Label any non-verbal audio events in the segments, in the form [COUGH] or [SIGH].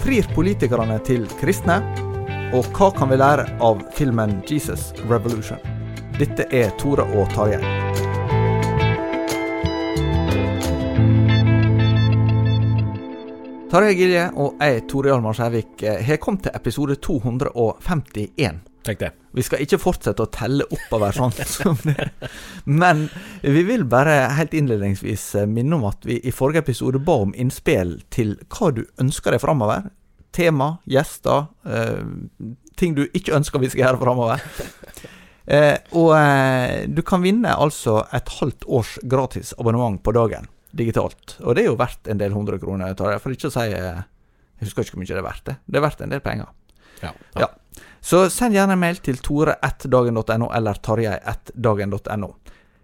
Frir politikerne til kristne? Og hva kan vi lære av filmen Jesus Revolution? Dette er Tore og Tarjei. Tarjei Gilje og jeg, Tore Hjalmar Skjærvik, eh, har kommet til episode 251. Tenk det. Vi skal ikke fortsette å telle oppover sånn [LAUGHS] som det. Men vi vil bare helt innledningsvis eh, minne om at vi i forrige episode ba om innspill til hva du ønsker deg framover. Tema, gjester, eh, ting du ikke ønsker vi skal gjøre framover. Eh, og eh, du kan vinne altså et halvt års gratis abonnement på dagen digitalt. Og det er jo verdt en del hundre kroner, jeg, for ikke å si eh, Jeg husker ikke hvor mye det er verdt. det. Det er verdt en del penger. Ja. Ja. Så send gjerne en mail til tore1dagen.no eller tarjei1dagen.no.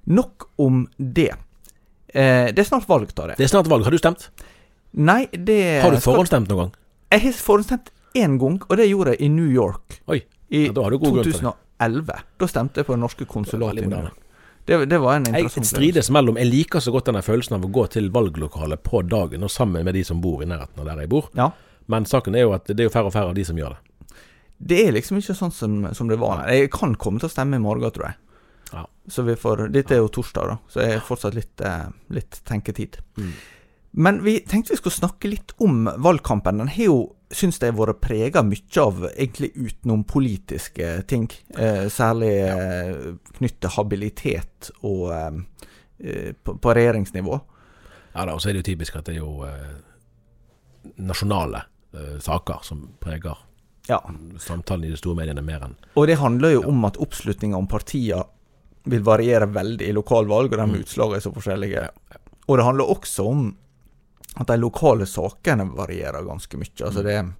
Nok om det. Eh, det er snart valg, Tarjei. Det er snart valg. Har du stemt? Nei, det Har du forhåndsstemt noen gang? Jeg har forhåndsstemt én gang, og det gjorde jeg i New York. Oi. I Ja, da har du god grunn til det. 2011. Da stemte jeg på det norske konsulatet. I New. York. Det, det var en interessant Jeg strides mellom Jeg liker så godt denne følelsen av å gå til valglokalet på dagen og sammen med de som bor i nærheten av der jeg bor. Ja. Men saken er jo at det er jo færre og færre av de som gjør det. Det er liksom ikke sånn som, som det var. Jeg kan komme til å stemme i morgen, tror jeg. Ja. Så vi får, Dette er jo torsdag, da, så jeg har fortsatt litt, eh, litt tenketid. Mm. Men vi tenkte vi skulle snakke litt om valgkampen. Den har jo, syns jeg, vært prega mye av egentlig utenompolitiske ting. Eh, særlig eh, knyttet til habilitet og eh, eh, på, på regjeringsnivå. Ja da, og så er det jo typisk at det er jo eh, nasjonale eh, saker som preger Ja. samtalen i de store mediene mer enn Og det handler jo om at oppslutninga om partier vil variere veldig i lokalvalg, og de Mm. utslagene er så forskjellige. Og det handler også om at de lokale sakene varierer ganske mye. Altså det,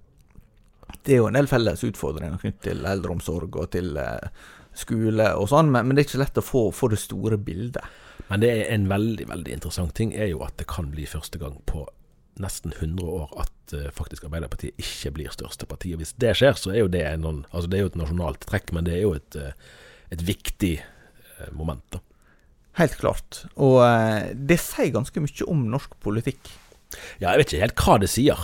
det er jo en del felles utfordringer knyttet til eldreomsorg og til eh, skole og sånn, men, men det er ikke lett å få, få det store bildet. Men det er en veldig, veldig interessant ting er jo at det kan bli første gang på nesten 100 år at eh, faktisk Arbeiderpartiet ikke blir største parti. Og hvis det skjer, så er jo det noen- altså det er jo et nasjonalt trekk, men det er jo et, eh, et viktig eh, moment. da. Helt klart. Og det sier ganske mye om norsk politikk. Ja, jeg vet ikke helt hva det sier,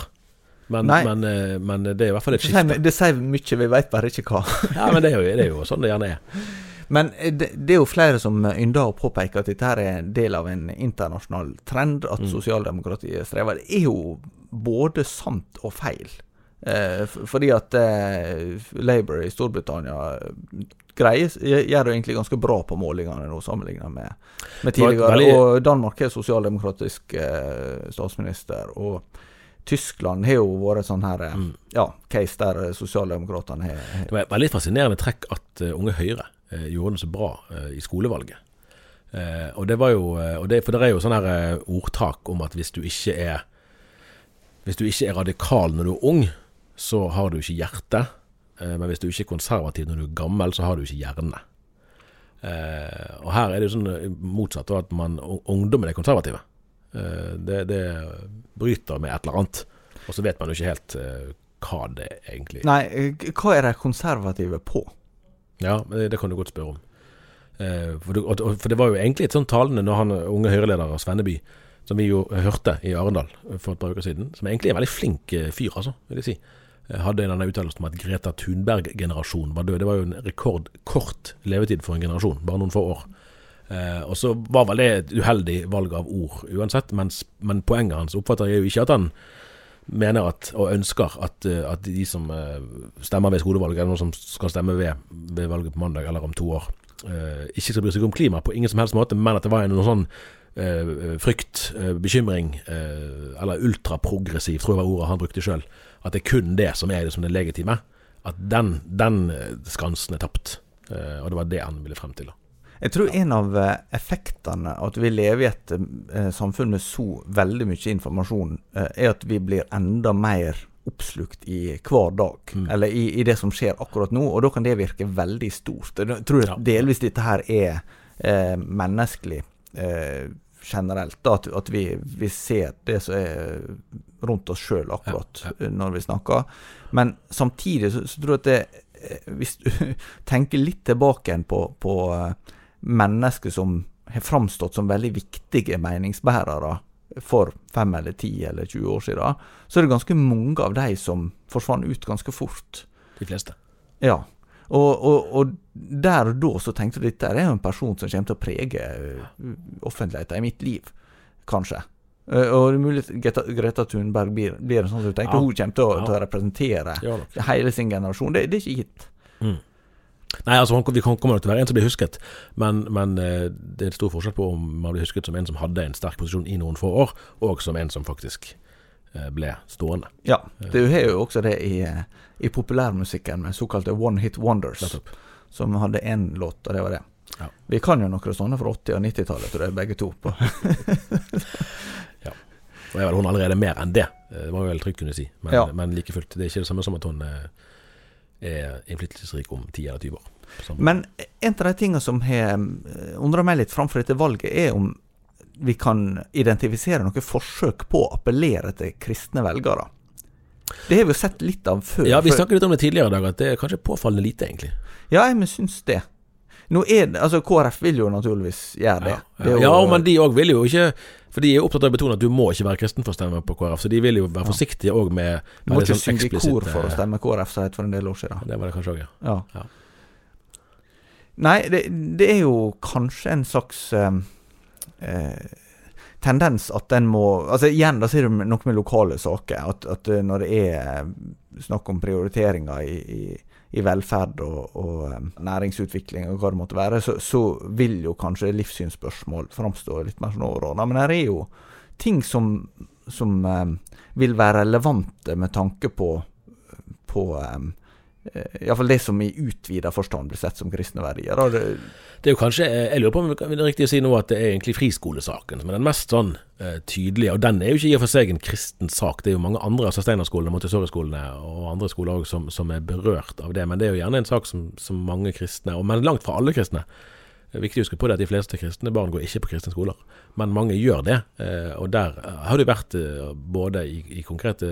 men, men, men det er i hvert fall et skifte. det sier mye, vi vet bare ikke hva. [LAUGHS] Ja, men det er, jo, det er jo sånn det gjerne er. Men det, det er jo flere som ynder å påpeke at dette her er en del av en internasjonal trend, at Mm. sosialdemokratiet strever. Det er jo både sant og feil. Eh, fordi at eh, Labour i Storbritannia eh, greier, gjør det egentlig ganske bra på målingene nå, sammenlignet med, med tidligere. veldig- Og Danmark har sosialdemokratisk eh, statsminister. Og Tyskland har jo vært sånn her eh, Mm. ja, case der eh, sosialdemokratene har har- Det var veldig fascinerende trekk at Unge Høyre gjorde det så bra i skolevalget. Og det var jo, det, For det er jo sånn her ordtak om at hvis du ikke er Hvis du ikke er radikal når du er ung, så har du ikke hjerte. eh, men hvis du ikke er konservativ når du er gammel, så har du ikke hjerne. Eh, og her er det sånn motsatt motsatt, at man, ungdommen er konservative. Eh, det, det, bryter med et eller annet. Og så vet man jo ikke helt eh, hva det egentlig er. Nei, eh, hva er de konservative på? Ja, det, det kan du godt spørre om. Eh, for, for, det var jo egentlig et sånt talende når han unge Høyre-leder Svenneby, som vi jo hørte i Arendal for et par uker siden, som egentlig er en veldig flink fyr, altså, vil jeg si hadde en uttalelse om at Greta Thunberg-generasjonen var død. Det var jo en rekordkort levetid for en generasjon, bare noen få år. Eh, og så var vel det et uheldig valg av ord uansett, mens, men poenget hans oppfatter jeg jo ikke at han mener at, og ønsker at, eh, at de som eh, stemmer ved skolevalget, eller noen som skal stemme ved, ved, valget på mandag eller om to år, eh, ikke skal bry seg om klima på ingen som helst måte, men at det var en sånn eh, frykt, eh, bekymring, eller ultraprogressiv, tror jeg var ordet han brukte sjøl, at det er kun det som er det som det legitime. At den, den skansen er tapt. Og det var det han ville frem til. da. Jeg tror en av eh, effektene av at vi lever i et eh, samfunn med så veldig mye informasjon, eh, er at vi blir enda mer oppslukt i hver dag, mm. eller i, i, det som skjer akkurat nå. Og da kan det virke veldig stort. Jeg tror ja. delvis dette her er eh, menneskelig eh, generelt. Da, at, at vi, vi, ser det som er rundt oss sjøl akkurat ja, ja. når vi snakker. Men samtidig så, så, tror jeg at det, eh, hvis du [LAUGHS] tenker litt tilbake på, på eh, mennesker som har framstått som veldig viktige meningsbærere for fem eller ti eller 20 år siden, så er det ganske mange av de som forsvant ut ganske fort. De fleste. Ja. Og, og, og, der og da så tenkte jeg at dette er jo en person som kommer til å prege eh, offentligheten i mitt liv, kanskje. Uh, og det er mulig Greta, Greta Thunberg blir, blir en sånn som du tenker ja. hun kommer til å, ja. til å representere ja, hele sin generasjon. Det, det er ikke gitt. Mm. Nei, altså Vi kommer nok til å være en som blir husket, men, men uh, det er stor forskjell på om man blir husket som en som hadde en sterk posisjon i noen få år, og som en som faktisk ble stående. Ja, det er jo også det i, i populærmusikken med såkalte one hit wonders, som hadde én låt, og det var det. Ja. Vi kan jo noen sånne fra 80- og 90-tallet, tror jeg, begge to. [LAUGHS] Ja, Og jeg vel hun allerede mer enn det, det var jo vel trygt kunne si. Men, ja. men like fullt, det er ikke det samme som at hun eh, er innflytelsesrik om 10 eller 20 år. Men en av de tingene som har eh, undra meg litt framfor dette valget, er om vi kan identifisere noen forsøk på å appellere til kristne velgere. Det har vi jo sett litt av før. Ja, vi snakket litt om det tidligere i dag, at det er kanskje påfallende lite, egentlig. Ja, jeg syns det. Nå er det, altså KrF vil jo naturligvis gjøre det. Ja, ja. ja men de òg vil jo ikke For de er opptatt av å betone at du må ikke være kristen for å stemme på KrF, så de vil jo være forsiktige òg med Du må ikke sånn synge i kor for å stemme KrF, sa jeg for en del år siden. Det var det kanskje òg, ja. ja. Nei, det, det, er jo kanskje en slags eh, tendens at den må Altså Igjen, da sier du noe med lokale saker. At, at når det er snakk om prioriteringer i, i i velferd og, og næringsutvikling og hva det måtte være, så, så vil jo kanskje livssynsspørsmål framstå litt mer sånn overordna. Men det er jo ting som, som um, vil være relevante med tanke på, på um, Iallfall det som i utvida forstand blir sett som kristne verdier. Det, det, er jo kanskje, Jeg lurer på om det er riktig å si nå at det er egentlig friskolesaken som er den mest sånn uh, tydelige. Og den er jo ikke i og for seg en kristen sak. Det er jo mange andre, altså Steinerskolene, Montessori-skolene og andre skoler også, som, som, er berørt av det. Men det er jo gjerne en sak som, som mange kristne, og, men langt fra alle kristne, det er viktig å huske på det at de fleste kristne barn går ikke på kristne skoler, men mange gjør det. Eh, og der har det vært eh, både i, i konkrete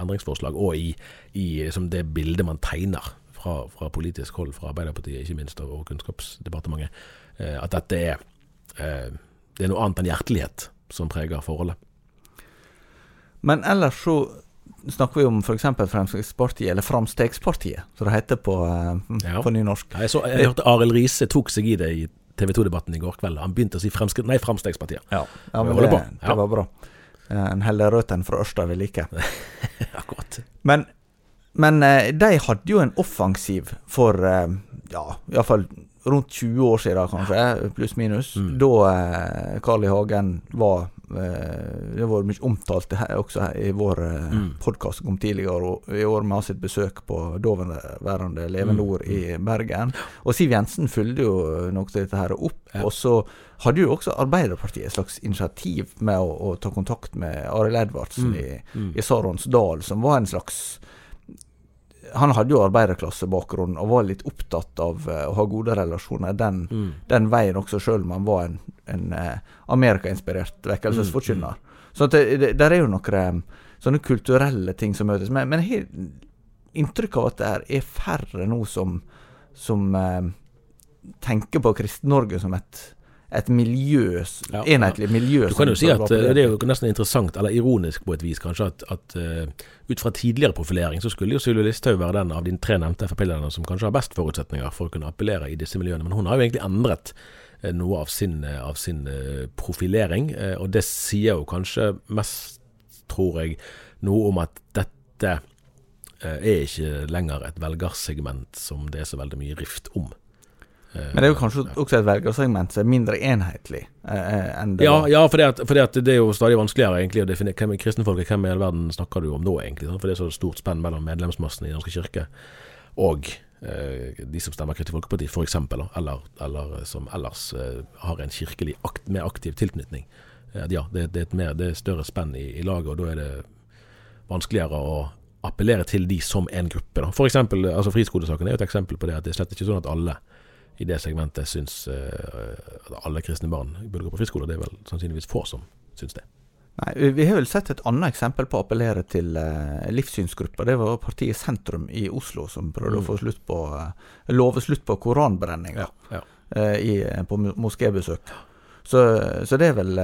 endringsforslag og i, i det bildet man tegner fra, fra, politisk hold, fra Arbeiderpartiet ikke minst, og Kunnskapsdepartementet, eh, at dette er, det er noe annet enn hjertelighet som preger forholdet. Men ellers så snakker vi om f.eks. Fremskrittspartiet, eller Framstegspartiet, som det heter på, ja. på nynorsk. Jeg, så, jeg hørte Arild Riise tok seg i det i TV 2-debatten i går kveld. Han begynte å si fremskritt, nei, Fremskrittspartiet. Ja, ja men det, det, var bra. Eh, en heller rødt enn fra Ørsta vi liker. [LAUGHS] Akkurat. Men, men eh, de hadde jo en offensiv for eh, ja, iallfall rundt 20 år siden, kanskje, pluss-minus. Mm. Da Carl I. Hagen var Eh, det har vært mye omtalt også i vår eh, mm. podkast som kom tidligere i år med sitt besøk på daværende Levende mm. Ord i Bergen. Og Siv Jensen fulgte jo noe av dette her opp. Ja. Og så hadde jo også Arbeiderpartiet et slags initiativ med å, å ta kontakt med Arild Edvardsen mm. i, mm. i Sarons Dal, som var en slags han hadde jo arbeiderklassebakgrunn og var litt opptatt av uh, å ha gode relasjoner den, mm. den veien også, sjøl om han var en, en uh, amerikainspirert vekkelsesforkynner. Mm. mm. Så det, det, der er jo noen sånne kulturelle ting som møtes. Men, men jeg har inntrykk av at det er færre nå som, som uh, tenker på Kristen-Norge som et et miljø, ja, enhetlig miljø. Du kan jo si at det er jo nesten interessant, eller ironisk på et vis kanskje, at, at uh, ut fra tidligere profilering så skulle jo Sylvi Listhaug være den av de tre nevnte Frp-lederne som kanskje har best forutsetninger for å kunne appellere i disse miljøene. Men hun har jo egentlig endret uh, noe av sin, av sin profilering, og det sier jo kanskje mest, tror jeg, noe om at dette er ikke lenger et velgersegment som det er så veldig mye rift om. Men det er jo kanskje også et velgersegment som er mindre enhetlig eh, eh enn det ja. Ja, for det, det, er jo stadig vanskeligere egentlig å definere hvem er kristenfolket, hvem i all verden snakker du om nå, egentlig. For det er så stort spenn mellom medlemsmassen i Den norske kirke og eh, de som stemmer Kristelig Folkeparti, f.eks., eller, eller som ellers eh, har en kirkelig akt, mer aktiv tilknytning. Eh, ja, det, det, er et mer, det er større spenn i, i laget, og da er det vanskeligere å appellere til de som en gruppe. F.eks. For altså Friskolesaken er jo et eksempel på det, at det er slett ikke sånn at alle i det segmentet syns uh, alle kristne barn burde gå på friskole. Det er vel sannsynligvis få som syns det. Nei, Vi har vel sett et annet eksempel på å appellere til uh, livssynsgrupper. Det var partiet Sentrum i Oslo som prøvde mm. å få slutt på uh, love slutt på koranbrenninga ja, ja. uh, på moskébesøk. Så, så, det er vel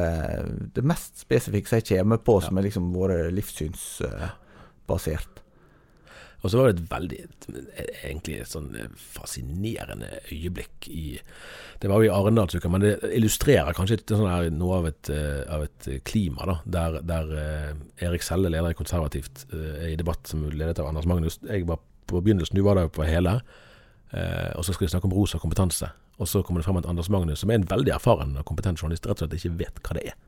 det mest spesifikke jeg kommer på, som er liksom vært livssynsbasert. Og så var det et veldig egentlig et sånn fascinerende øyeblikk i Det var jo i Arendalsuka, men det illustrerer kanskje sånn her, noe av et, eh, av et, klima, da. Der, der eh, Erik Selle, leder i Konservativt, eh, er i debatt som ledet av Anders Magnus. Jeg var på begynnelsen, du var der på hele. og så skal vi snakke om rosa kompetanse. Og så kommer det frem at Anders Magnus, som er en veldig erfaren og kompetent journalist, rett og slett ikke vet hva det er.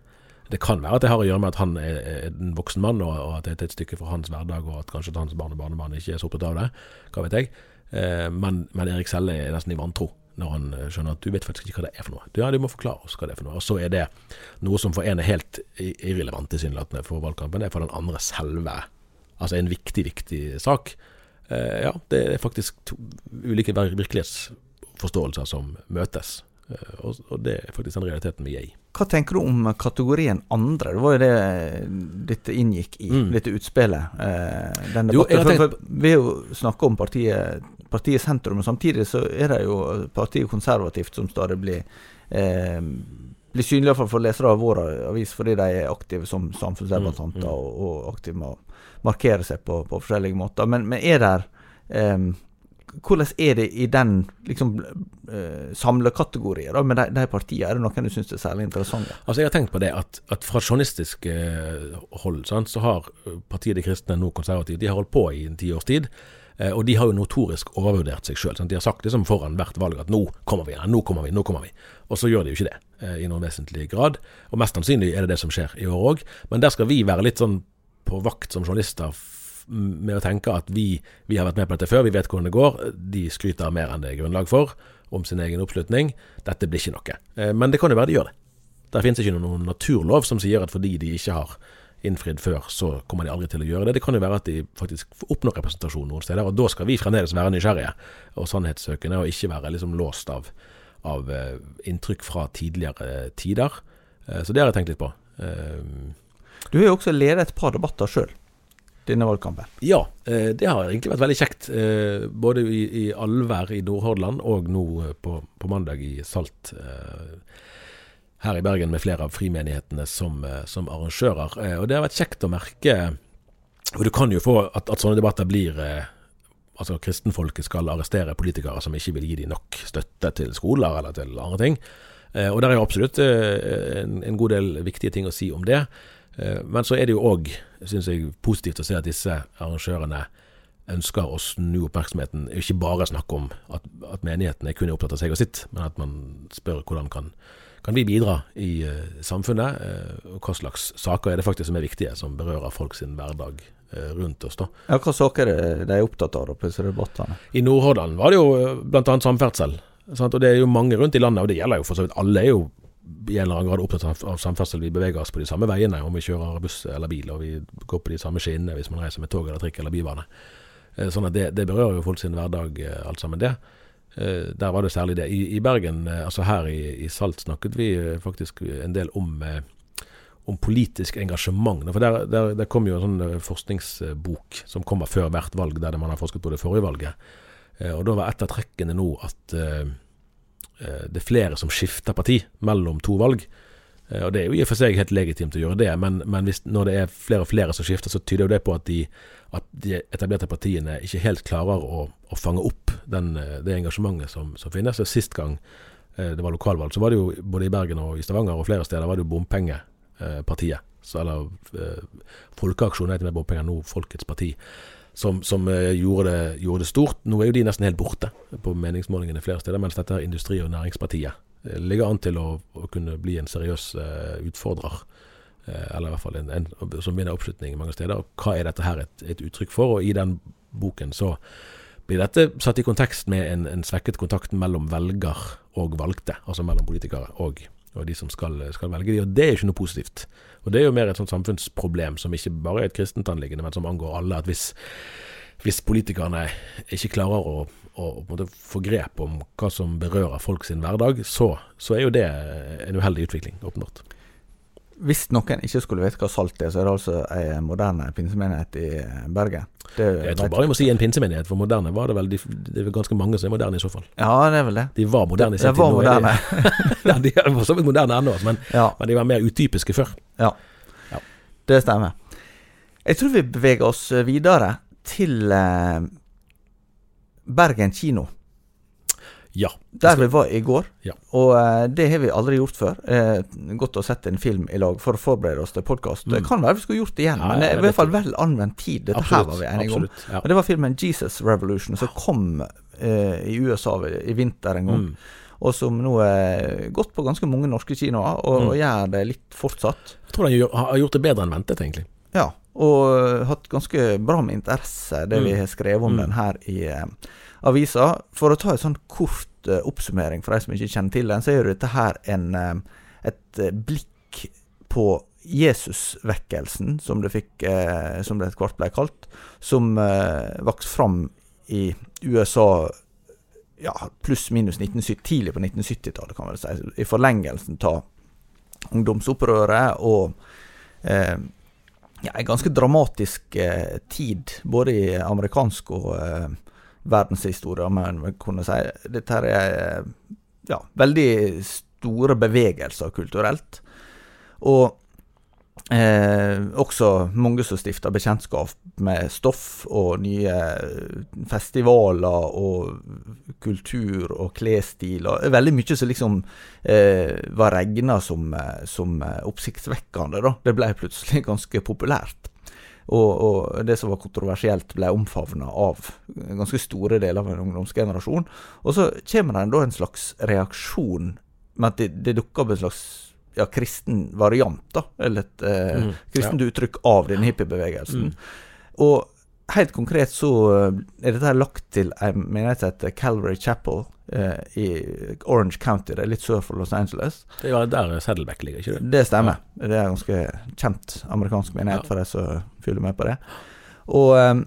Det kan være at det har å gjøre med at han er en voksen mann, og, at det er et stykke fra hans hverdag, og at kanskje hans barn og barnebarn ikke er så opptatt av det. Hva vet jeg. Eh, men, men, Erik Selle er nesten i vantro når han eh, skjønner at du vet faktisk ikke hva det er for noe. Du, ja, du må forklare oss hva det er for noe. Og så er det noe som for en er helt irrelevant tilsynelatende for valgkampen, det er for den andre selve. Altså en viktig, viktig sak. Eh, ja, det er faktisk to ulike virkelighetsforståelser som møtes. Og det er faktisk den realiteten vi er i. Hva tenker du om kategorien andre? Det var jo det dette inngikk i, mm. dette utspillet. Eh, jo, tenkt... for, vi har jo snakka om partiet, partiet, Sentrum, men samtidig så er det jo partiet Konservativt som stadig blir eh, blir synlige for, for lesere av vår avis fordi de er aktive som samfunnsdebattanter mm, mm. og, og, aktive med å markere seg på, på forskjellige måter. Men, men er der eh, hvordan er det i den liksom, uh, samlekategorien med de, de partiene? Er det noen du syns er særlig interessante? Altså Jeg har tenkt på det at, at fra journalistisk uh, hold sant, så har partiet De kristne, nå konservative, de har holdt på i en tiårs tid. Og de har jo notorisk overvurdert seg sjøl. De har sagt liksom foran hvert valg at nå kommer vi, nå kommer vi, nå kommer vi. Og så gjør de jo ikke det i noen vesentlig grad. Og mest sannsynlig er det det som skjer i år òg. Men der skal vi være litt sånn på vakt som journalister med å tenke at vi, vi, har vært med på dette før, vi vet hvordan det går. De skryter mer enn det er grunnlag for om sin egen oppslutning. Dette blir ikke noe. Eh, men det kan jo være de gjør det. Det finnes ikke noen naturlov som sier at fordi de ikke har innfridd før, så kommer de aldri til å gjøre det. Det kan jo være at de faktisk oppnår representasjon noen steder, og da skal vi fremdeles være nysgjerrige og sannhetssøkende, og ikke være liksom låst av, av uh, inntrykk fra tidligere tider. Uh, så det har jeg tenkt litt på. Du har jo også ledet et par debatter sjøl denne valgkampen? Ja, eh, det har egentlig vært veldig kjekt. Eh, både i, Alvær i Nordhordland og nå eh, på, på, mandag i Salt her i Bergen med flere av frimenighetene som, som arrangører. Og det har vært kjekt å merke Og du kan jo få at, at sånne debatter blir Altså kristenfolket skal arrestere politikere som ikke vil gi dem nok støtte til skoler eller til andre ting. Og der er jo absolutt en, en god del viktige ting å si om det. Men så er det jo òg, syns jeg, positivt å se at disse arrangørene ønsker å snu oppmerksomheten. Ikke bare snakke om at, at menigheten er kun opptatt av seg og sitt, men at man spør hvordan kan, kan vi bidra i uh, samfunnet, uh, og hva slags saker er det faktisk som er viktige, som berører folk sin hverdag uh, rundt oss. da. Ja, Hva saker er de opptatt av da? disse debattene? I Nordhordland var det jo bl.a. samferdsel. Sant? Og det er jo mange rundt i landet, og det gjelder jo for så vidt alle. er jo i en eller annen grad opptatt av, av, samferdsel. Vi beveger oss på de samme veiene om vi kjører buss eller bil, og vi går på de samme skinnene hvis man reiser med tog eller trikk eller bybane. Eh, sånn at det, det, berører jo folk sin hverdag, eh, alt sammen det. Eh, der var det særlig det. I, i Bergen, altså her i, i, Salt, snakket vi faktisk en del om, om politisk engasjement. For der, der, der kom jo en sånn forskningsbok som kommer før hvert valg, der man har forsket på det forrige valget. Og da var et av trekkene nå at det er flere som skifter parti mellom to valg. Og Det er jo i og for seg helt legitimt å gjøre det, men, men hvis, når det er flere og flere som skifter, så tyder jo det på at de at de etablerte partiene ikke helt klarer å, å fange opp den, eh, det engasjementet som, som finnes. Sist gang eh, det var lokalvalg, så var det jo både i Bergen og i Stavanger og flere steder var det jo bompengepartiet. Så, eller eh, Folkeaksjonen heter med bompenger nå Folkets parti. Som, som eh, gjorde, det, gjorde, det, stort. Nå er jo de nesten helt borte på meningsmålingene flere steder, mens dette er Industri- og Næringspartiet ligger an til å, å kunne bli en seriøs uh, utfordrer Uh, eller i hvert fall en, en, som vinner oppslutning mange steder. Og hva er dette her et, et, uttrykk for? Og i den boken så blir dette satt i kontekst med en, en svekket kontakt mellom velger og valgte, altså mellom politikere og, og de som skal, skal, velge de, og det er ikke noe positivt. Og det er jo mer et sånt samfunnsproblem som ikke bare er et kristent anliggende, men som angår alle. at hvis, hvis politikerne ikke klarer å, å, å få grep om hva som berører folk sin hverdag, så, så er jo det en uheldig utvikling, åpenbart. Hvis noen ikke skulle vite hva salt er, så er det altså en moderne pinsemenighet i Bergen. Det, jeg tror bare jeg må si en pinsemenighet, for moderne var det vel de, Det er vel ganske mange som er moderne i så fall. Ja, det er vel det. De var moderne i sin tid. Var moderne. [LAUGHS] ja, de er for så vidt moderne ennå, men, ja. men, de var mer utypiske før. Ja. ja. det stemmer. Jeg tror vi beveger oss videre til eh, Bergen kino. Ja. Der vi var i går. Ja. Og uh, det har vi aldri gjort før. Uh, godt å sette en film i lag for å forberede oss til podkast. Mm. Det kan være vi skulle gjort det igjen, ja, men det er i hvert fall vel anvendt tid. Dette absolutt, her var vi enige om. Ja. Og det var filmen 'Jesus Revolution', som kom uh, i USA i vinter en gang. Mm. Og som nå er gått på ganske mange norske kinoer, og, mm. og gjør det litt fortsatt. Jeg tror den har gjort det bedre enn ventet, egentlig. Ja, og hatt ganske bra med interesse, det vi mm. har skrevet om mm. den her i avisa. For å ta en sånn kort uh, oppsummering for de som ikke kjenner til den, så er jo dette her en, uh, et uh, blikk på Jesusvekkelsen, som det fikk som det etter hvert ble kalt, som vokste fram i USA ja, pluss-minus 1970, tidlig på 1970-tallet, kan man si. I forlengelsen av ungdomsopprøret og eh, ja, en ganske dramatisk eh, tid, både i amerikansk og eh, verdenshistorie, men vi kunne si dette her er ja, veldig store bevegelser kulturelt. Og eh, også mange som stifter bekjentskap med stoff og nye festivaler og kultur og klesstil. Og veldig mye som liksom eh, var regna som, som oppsiktsvekkende. da. Det ble plutselig [LAUGHS] ganske populært. Og, og, det som var kontroversielt, ble omfavna av ganske store deler av en ungdomsgenerasjon. Og så kommer det da en slags reaksjon med at det, det dukker opp en slags ja, kristen variant, da, eller et eh, mm, kristent ja. uttrykk av denne hippiebevegelsen. Mm. Og helt konkret så eh, er dette lagt til en menighet som heter Calvary Chapel i Orange County. Det er litt sør for Los Angeles. Det er der Saddleback ligger, ikke det? Det stemmer. Ja. Det er en ganske kjent amerikansk menighet ja. for de som følger med på det. Og um,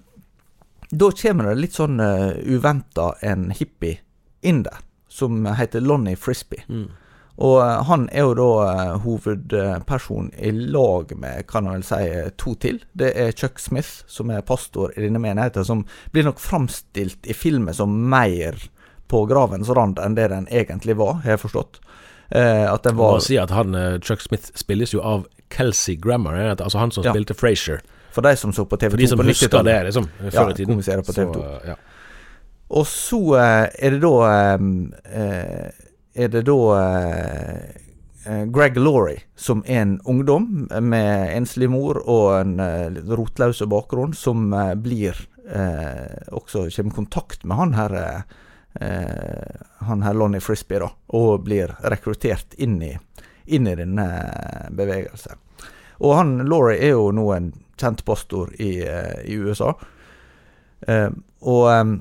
da kommer det litt sånn uh, eh, uventa en hippie inn der, som heter Lonnie Frisbee. Mm. Og uh, han er jo da uh, hovedperson i lag med, kan man vel si, to til. Det er Chuck Smith, som er pastor i denne menigheten, som blir nok framstilt i filmen som mer på gravens rand enn det den egentlig var, har jeg forstått. Eh, at den var si at han, Chuck Smith spilles jo av Kelsey Grammer, altså han som ja. spilte Frasier. For de som så på TV2 For de som husker det, liksom, før ja, tiden. På TV2. Så, ja. Og så uh, er det da er det da eh, eh, Greg Laurie, som er en ungdom med enslig mor og en eh, rotløs bakgrunn, som eh, blir eh, også kommer i kontakt med han her eh, han her Lonnie Frisbee, da, og blir rekruttert inn i, inn i denne bevegelsen. Og han Laurie er jo nå en kjent pastor i, i USA. og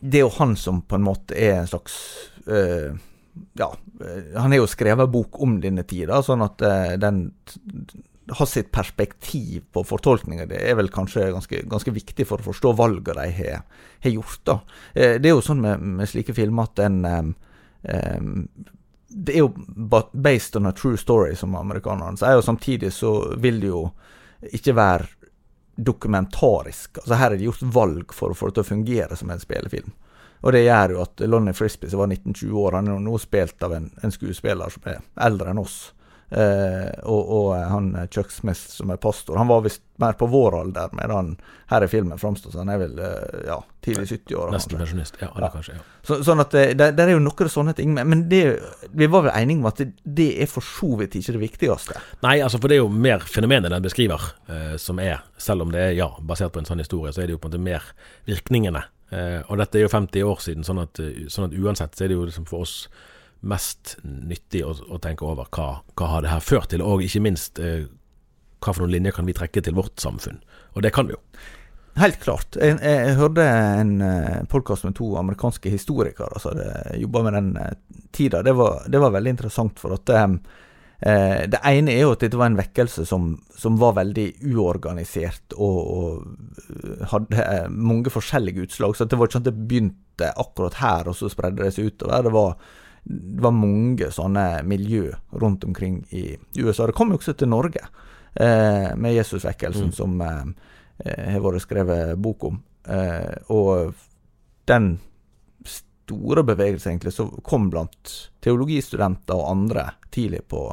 det er jo han som på en måte er en slags ja, eh, han har jo skrevet bok om denne tida, sånn at den har sitt perspektiv på fortolkninga. Det er vel kanskje ganske, ganske, viktig for å forstå valget de har, har gjort. da. Eh, det er jo sånn med, med slike filmer at en um, um, det er jo based on a true story, som amerikanerne sier, og samtidig så vil det jo ikke være dokumentarisk. Altså Her er det gjort valg for å få det til å fungere som en spillefilm. Og det gjør jo at Lonnie Frisbee, som var 19-20 år, han er nå spilt av en, en skuespiller som er eldre enn oss. Eh, og, og, han eh, Chuck Smith som er pastor, han var visst mer på vår alder, medan her i filmen framstår han er vel eh, ja, tidlig 70-år. Nesten pensjonist, ja, ja. kanskje. Ja. Så, sånn at det, det, er jo noen sånne ting, men det, vi var vel enige om at det, det, er for så vidt ikke det viktigste. Nei, altså for det er jo mer fenomenet den beskriver, eh, som er, selv om det er ja, basert på en sånn historie, så er det jo på en måte mer virkningene. Eh, og dette er jo 50 år siden, sånn at, sånn at uansett så er det jo liksom for oss mest nyttig å, å tenke over hva, hva har det her ført til, og ikke minst eh, hva for noen linjer kan vi trekke til vårt samfunn. Og det kan vi jo. Helt klart. Jeg, jeg hørte en uh, podkast med to amerikanske historikere som hadde jobba med den uh, tida. Det var, det var, veldig interessant, for at um, Det ene er jo at dette var en vekkelse som, som var veldig uorganisert og, og hadde mange forskjellige utslag. Så det var ikke sånn at det begynte akkurat her, og så spredde det seg utover. Det var det var mange sånne miljø rundt omkring i USA. Det kom jo også til Norge, eh, med Jesusvekkelsen, mm. som eh, eh, har vært skrevet bok om. Eh, og den store bevegelsen egentlig som kom blant teologistudenter og andre tidlig på,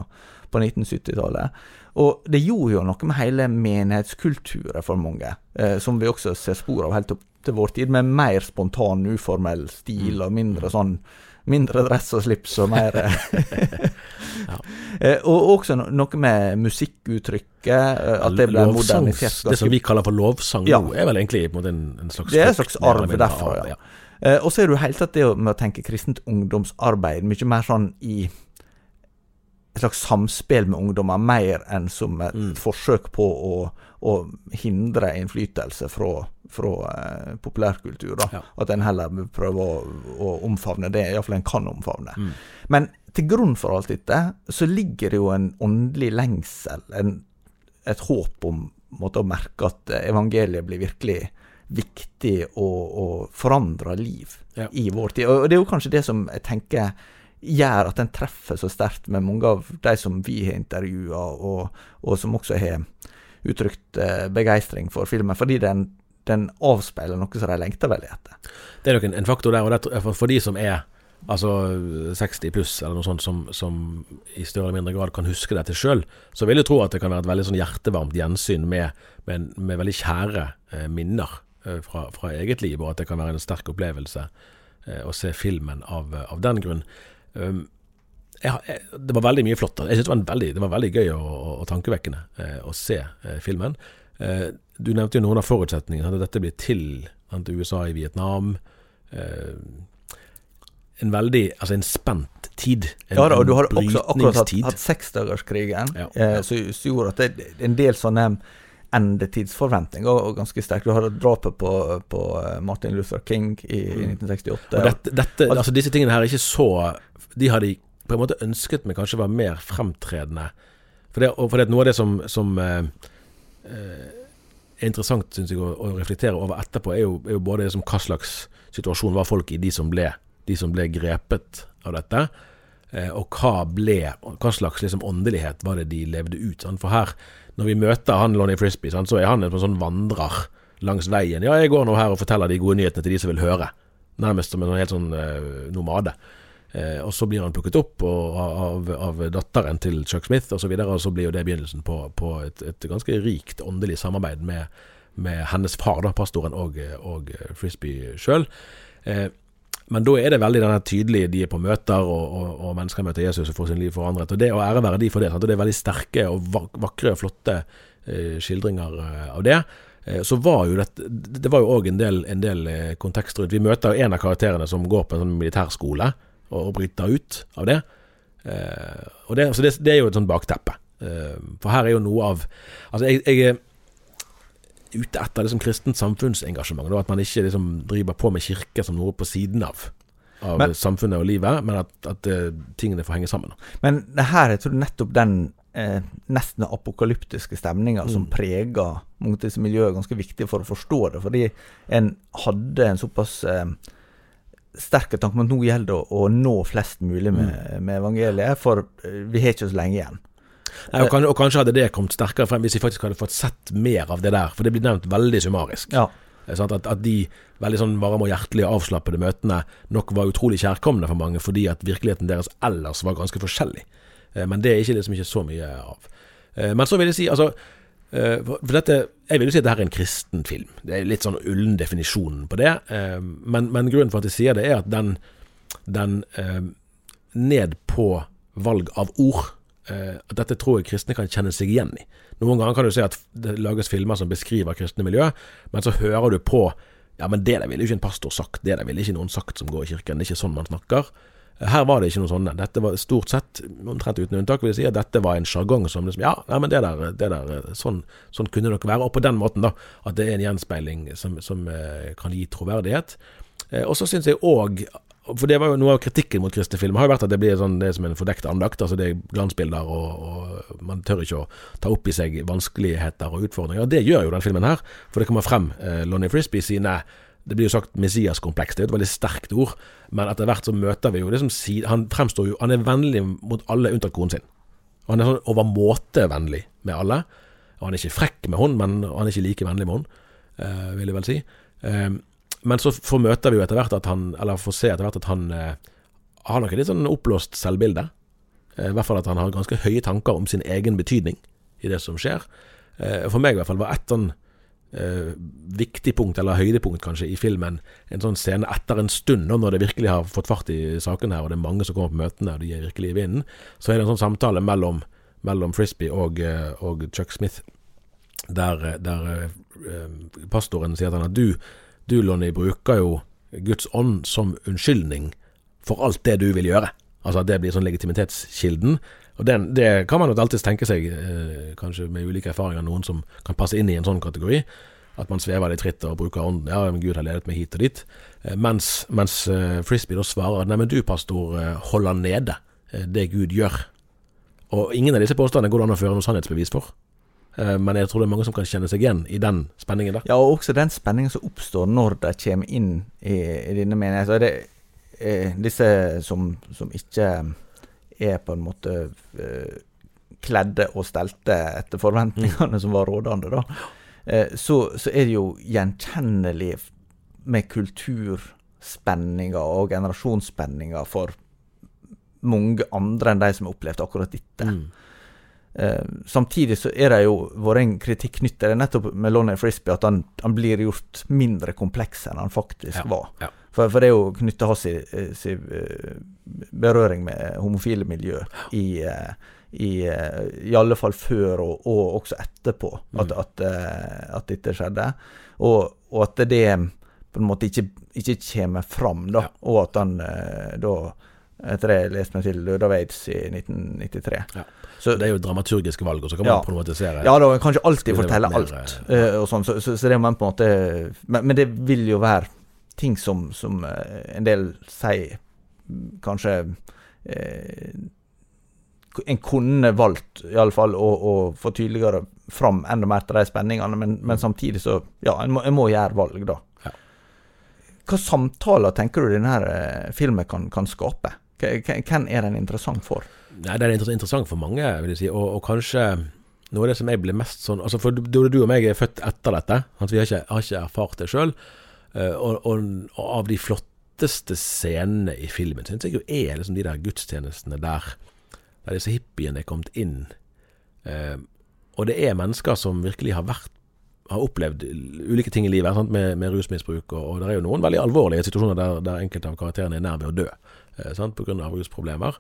på 1970-tallet. Og det gjorde jo noe med hele menighetskulturen for mange, eh, som vi også ser spor av helt opp til vår tid, med mer spontan, uformell stil og mindre sånn mindre dress og slips og mer [LAUGHS] ja. [LAUGHS] Eh, og også noe med musikkuttrykket, eh, at det ble modernisert. Det som vi kaller for lovsang ja. nå, er vel egentlig en, en slags Det er en slags arv derfra, ja. ja. Uh, og så er det jo helt tatt det med å tenke kristent ungdomsarbeid mye mer sånn i et slags samspill med ungdommer, mer enn som et mm. forsøk på å, å, hindre innflytelse fra, fra eh, populærkultur. Da. Ja. At en heller prøver å, å omfavne det, iallfall en kan omfavne. Mm. Men til grunn for alt dette så ligger det jo en åndelig lengsel, en, et håp om måte, å merke at evangeliet blir virkelig viktig og, og forandrer liv ja. i vår tid. Og det er jo kanskje det som jeg tenker gjør at den treffer så sterkt med mange av de som vi har intervjua, og, og, som også har uttrykt eh, begeistring for filmen, fordi den, den, avspeiler noe som de lengter veldig etter. Det er nok en, faktor der, og det, for, for de som er altså 60 pluss, eller noe sånt, som, som, i større eller mindre grad kan huske dette sjøl, så vil jeg tro at det kan være et veldig sånn hjertevarmt gjensyn med, med, med veldig kjære eh, minner eh, fra, fra, eget liv, og at det kan være en sterk opplevelse eh, å se filmen av, av den grunn. Um, jeg, jeg, det var veldig mye flott. Jeg synes det var, veldig, det var veldig gøy og, og, og tankevekkende eh, å se eh, filmen. Eh, du nevnte jo noen av forutsetningene. At dette blir til til USA i Vietnam. Eh, en veldig Altså en spent tid. En, ja da, og du har også akkurat hatt, hatt seksdagerskrigen, ja. Eh, som gjorde at det er en del sånne endetidsforventninger og ganske sterkt. Du hadde drapet på, på, eh, Martin Luther King i, 1968. Mm. Og dette, dette, altså, disse tingene her er ikke så De hadde på en måte ønsket meg kanskje var mer fremtredende. For det, for det noe av det som, som eh er interessant synes jeg, å, å, reflektere over etterpå, er jo, er jo både liksom, hva slags situasjon var folk i, de som ble, de som ble grepet av dette. Eh, og hva ble Hva slags liksom, åndelighet var det de levde ut? Sant? For her, når vi møter han Lonnie Frisbee, sant, så er han en sånn vandrer langs veien. Ja, jeg går nå her og forteller de gode nyhetene til de som vil høre. Nærmest som en helt sånn eh, nomade. Eh, og så blir han plukket opp og, av, av, datteren til Chuck Smith osv., og, så og så blir jo det begynnelsen på, på et, et, ganske rikt åndelig samarbeid med, med hennes far, da, pastoren, og, og Frisbee sjøl. Eh, men da er det veldig denne tydelige De er på møter, og, og, og mennesker møter Jesus og får sin liv forandret. Og det å ære være de for det. Sant? Og det er veldig sterke og vakre og flotte eh, skildringer eh, av det. Eh, så var jo dette Det var jo òg en del, en del eh, kontekst rundt. Vi møter en av karakterene som går på en sånn militærskole, og, og bryte ut av det. Eh, og det, så det, det, er jo et sånt bakteppe. Eh, for her er jo noe av Altså, jeg, jeg ute etter liksom kristent samfunnsengasjement. Da, at man ikke liksom driver på med kirke som noe på siden av, av men, samfunnet og livet, men at, at uh, tingene får henge sammen. Men det her, jeg tror nettopp den eh, nesten apokalyptiske stemninger som Mm. preger mange av disse miljøene, ganske viktig for å forstå det. Fordi en hadde en såpass eh, sterk tanke om at nå gjelder det å, å nå flest mulig med, Mm. med evangeliet, for vi har ikke så lenge igjen. Nei, og, kanskje, og kanskje hadde det kommet sterkere frem hvis vi faktisk hadde fått sett mer av det der. For det blir nevnt veldig summarisk. Ja. Sånn At, at de veldig sånn varme og hjertelige avslappede møtene nok var utrolig kjærkomne for mange, fordi at virkeligheten deres ellers var ganske forskjellig. Eh, Men det er ikke liksom ikke så mye av. Eh, Men så vil jeg si, altså eh, for dette, jeg vil jo si at dette er en kristen film. Det er litt sånn ullen definisjonen på det. eh, Men, men grunnen for at jeg sier det, er at den, den eh, ned på valg av ord eh, at Dette tror jeg kristne kan kjenne seg igjen i. Noen ganger kan du se at det lages filmer som beskriver kristne miljø, men så hører du på Ja, men det der ville jo ikke en pastor sagt. Det der ville ikke noen sagt som går i kirken. Det er ikke sånn man snakker. Her var det ikke noe sånne. Dette var stort sett, omtrent uten unntak, vil jeg si at dette var en sjargong som liksom Ja, nei, men det der, det der sånn, sånn kunne det nok være. Og på den måten, da. At det er en gjenspeiling som, som eh, kan gi troverdighet. Eh, og så syns jeg òg for det var jo Noe av kritikken mot kristne filmer har jo vært at det blir sånn, det er som en fordekt andakt. altså Det er glansbilder, og, og man tør ikke å ta opp i seg vanskeligheter og utfordringer. og Det gjør jo den filmen her. For det kommer frem eh, Lonnie Frisbee sine Det blir jo sagt Messias-kompleks. Det er jo et veldig sterkt ord. Men etter hvert så møter vi jo det som sier Han fremstår jo Han er vennlig mot alle unntatt konen sin. Han er sånn overmåte vennlig med alle. Og han er ikke frekk med henne, men han er ikke like vennlig med henne, eh, vil jeg vel si. Eh, men så får møter vi jo etter hvert at han Eller får se etter hvert at han eh, har nok et litt sånn oppblåst selvbilde. Eh, I hvert fall at han har ganske høye tanker om sin egen betydning i det som skjer. Eh, for meg i hvert fall var ett sånn eh, viktig punkt, eller høydepunkt kanskje, i filmen en sånn scene etter en stund, når det virkelig har fått fart i saken her, og det er mange som kommer på møtene, og de er virkelig vinden, så er det en sånn samtale mellom, mellom Frisbee og, eh, og Chuck Smith, der, der eh, pastoren sier til han at du, du Lonnie, bruker jo Guds ånd som unnskyldning for alt det du vil gjøre. Altså at det blir sånn legitimitetskilden. Og den, Det kan man jo alltids tenke seg, eh, kanskje med ulike erfaringer, noen som kan passe inn i en sånn kategori. At man svever litt fritt og bruker ånden. Ja, men Gud har ledet meg hit og dit. Eh, mens, mens eh, Frisbee da svarer nei, men du pastor eh, holder nede eh, det Gud gjør. Og ingen av disse påstandene går det an å føre noe sannhetsbevis for. Eh, Men jeg tror det er mange som kan kjenne seg igjen i den spenningen der. Ja, og også den spenningen som oppstår når de kommer inn i, i denne menigheten. Eh, disse som, som ikke er på en måte eh, kledde og stelte etter forventningene som var rådende, da. Eh, så, så er det jo gjenkjennelig med kulturspenninger og generasjonsspenninger for mange andre enn de som har opplevd akkurat dette. Mm. Eh, samtidig så er det jo vært en kritikk knyttet nettopp med Lonnie Frisbee, at han, han blir gjort mindre kompleks enn han faktisk Ja, var. ja. For, for det er jo knytta hans si, i, eh, berøring med homofile miljø i, eh, i, eh, i alle fall før og, og også etterpå at, Mm. at, eh, at dette skjedde. Og, og at det på en måte ikke, ikke kommer fram, da. Ja. Og at han eh, da etter det jeg leste meg til, døde av aids i 1993. Ja. Så Det er jo dramaturgiske valg, og så kan Ja. man problematisere. ja, da kan ikke alltid fortelle alt, eh, og sånn, så, så, så det må man på en måte men, men det vil jo være ting som, som eh, en del sier mm, kanskje eh, En kunne valgt, iallfall, å, å få tydeligere fram enda mer til de spenningene, men, men samtidig så Ja, en må, en må gjøre valg, da. Ja. Hva samtaler tenker du denne eh, filmen kan, kan skape? Hvem er den interessant for? Nei, Det er interessant for mange, vil jeg si. Og, og kanskje noe av det som jeg blir mest sånn altså For du, du og meg er født etter dette. At vi har ikke, har ikke erfart det sjøl. Og, og, og av de flotteste scenene i filmen syns jeg jo er liksom de der gudstjenestene der der disse hippiene er kommet inn. Eh, og det er mennesker som virkelig har vært har opplevd ulike ting i livet, sant? Med, med rusmisbruk. Og, og det er jo noen veldig alvorlige situasjoner der, der enkelte av karakterene er nær ved å dø eh, pga. rusproblemer.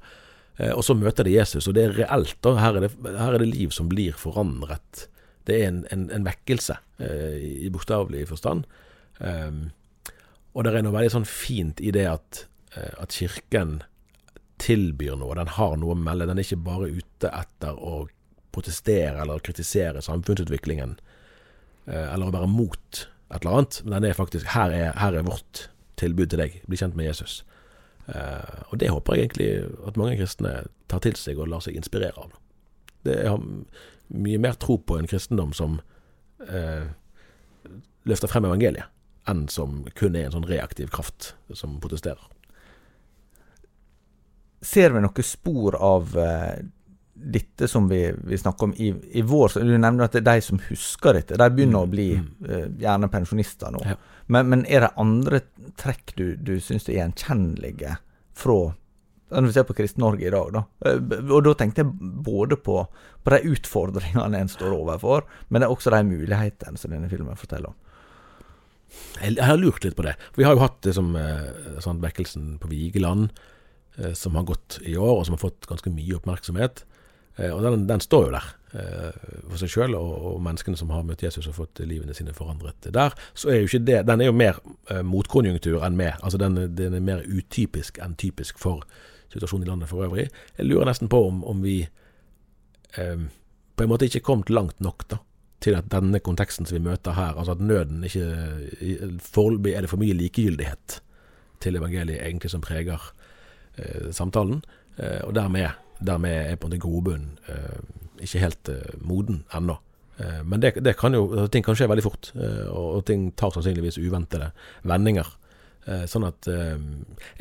Eh, og så møter de Jesus, og det er reelt. Da. Her, er det, her er det liv som blir forandret. Det er en, en, en vekkelse, eh, i bokstavelig forstand. Um, og det er noe veldig sånn fint i det at, eh, at kirken tilbyr noe. Den har noe å melde. Den er ikke bare ute etter å protestere eller kritisere samfunnsutviklingen, eh, eller å være mot et eller annet. Men den er faktisk her er, her er vårt tilbud til deg. Bli kjent med Jesus. Eh, og det håper jeg egentlig at mange kristne tar til seg og lar seg inspirere av. Det har mye mer tro på en kristendom som eh, løfter frem evangeliet, enn som kun er en sånn reaktiv kraft som protesterer. Ser vi noen spor av eh, dette som vi, vi snakker om i, i, vår Du nevner at det er de som husker dette. De begynner mm, å bli mm. eh, gjerne pensjonister nå. Ja. Men, men, er det andre trekk du, du syns er gjenkjennelige fra når vi ser på Kristen-Norge i dag, da. Eh, og da tenkte jeg både på, på de utfordringene en står overfor, men det er også de mulighetene som denne filmen forteller om. Jeg, har lurt litt på det. Vi har jo hatt det som eh, sånn vekkelsen på Vigeland, eh, som har gått i år, og som har fått ganske mye oppmerksomhet. Og den, den står jo der for seg sjøl, og, og, menneskene som har møtt Jesus og fått livene sine forandret der. Så er jo ikke det Den er jo mer motkonjunktur enn mer. Altså den, den er mer utypisk enn typisk for situasjonen i landet for øvrig. Jeg lurer nesten på om, om vi eh, på en måte ikke kommet langt nok da, til at denne konteksten som vi møter her, altså at nøden ikke Foreløpig er det for mye likegyldighet til evangeliet egentlig som preger eh, samtalen. Eh, og dermed, dermed, er på en måte grobunnen eh, ikke helt eh, moden ennå. Eh, men det, det, kan jo, ting kan skje veldig fort, og ting tar sannsynligvis uventede vendinger. Eh, sånn at eh,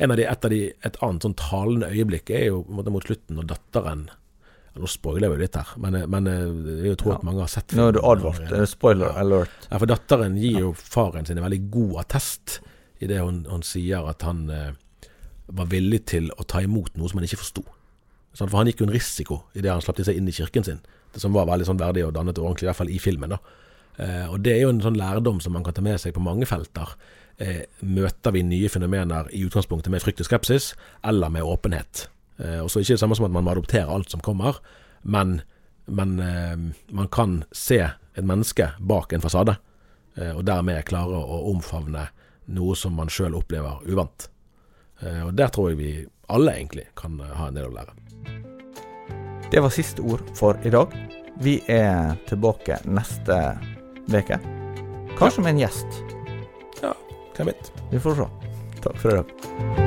av de, av de, et annet sånn talende øyeblikk er jo mot slutten når datteren Nå spoiler jeg jo litt her, men, eh, men jeg vil jo tro at mange har sett Nå er du advart. Er spoiler alert. Ja, for datteren gir jo faren sin en veldig god attest idet hun, hun sier at han eh, var villig til å ta imot noe som han ikke forsto. Sånn, for han gikk jo en risiko idet han slapp seg inn i kirken sin, det som var veldig sånn verdig og dannet og ordentlig, i hvert fall i filmen. da. Eh, og Det er jo en sånn lærdom som man kan ta med seg på mange felter eh, møter vi nye fenomener i utgangspunktet med frykt og skepsis, eller med åpenhet. Eh, og så ikke det samme som at man må adoptere alt som kommer, men, men eh, man kan se et menneske bak en fasade, eh, og dermed klare å omfavne noe som man sjøl opplever uvant. Og der tror jeg vi alle egentlig kan ha en del å lære. Det var siste ord for i dag. Vi er tilbake neste uke. Kanskje med en gjest. Ja, Hvem vet? Vi får se. Takk for i dag.